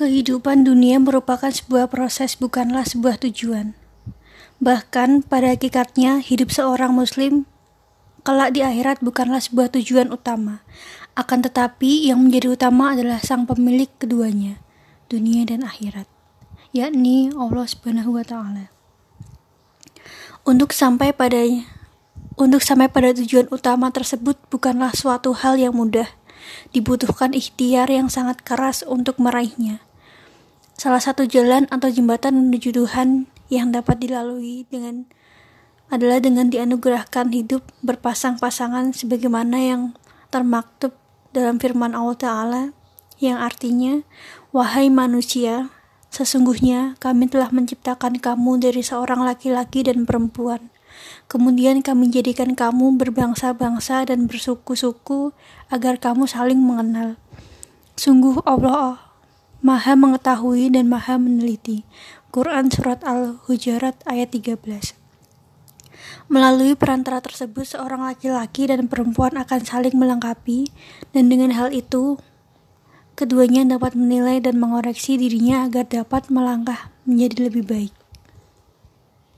Kehidupan dunia merupakan sebuah proses, bukanlah sebuah tujuan. Bahkan, pada hakikatnya, hidup seorang Muslim kelak di akhirat bukanlah sebuah tujuan utama. Akan tetapi, yang menjadi utama adalah Sang Pemilik keduanya, dunia dan akhirat, yakni Allah Subhanahu wa Ta'ala. Untuk sampai pada untuk sampai pada tujuan utama tersebut bukanlah suatu hal yang mudah dibutuhkan ikhtiar yang sangat keras untuk meraihnya. Salah satu jalan atau jembatan menuju Tuhan yang dapat dilalui dengan adalah dengan dianugerahkan hidup berpasang-pasangan sebagaimana yang termaktub dalam firman Allah Ta'ala yang artinya, Wahai manusia, sesungguhnya kami telah menciptakan kamu dari seorang laki-laki dan perempuan Kemudian kami jadikan kamu berbangsa-bangsa dan bersuku-suku agar kamu saling mengenal. Sungguh Allah Maha mengetahui dan Maha meneliti. Quran Surat Al-Hujarat ayat 13 Melalui perantara tersebut, seorang laki-laki dan perempuan akan saling melengkapi, dan dengan hal itu, keduanya dapat menilai dan mengoreksi dirinya agar dapat melangkah menjadi lebih baik.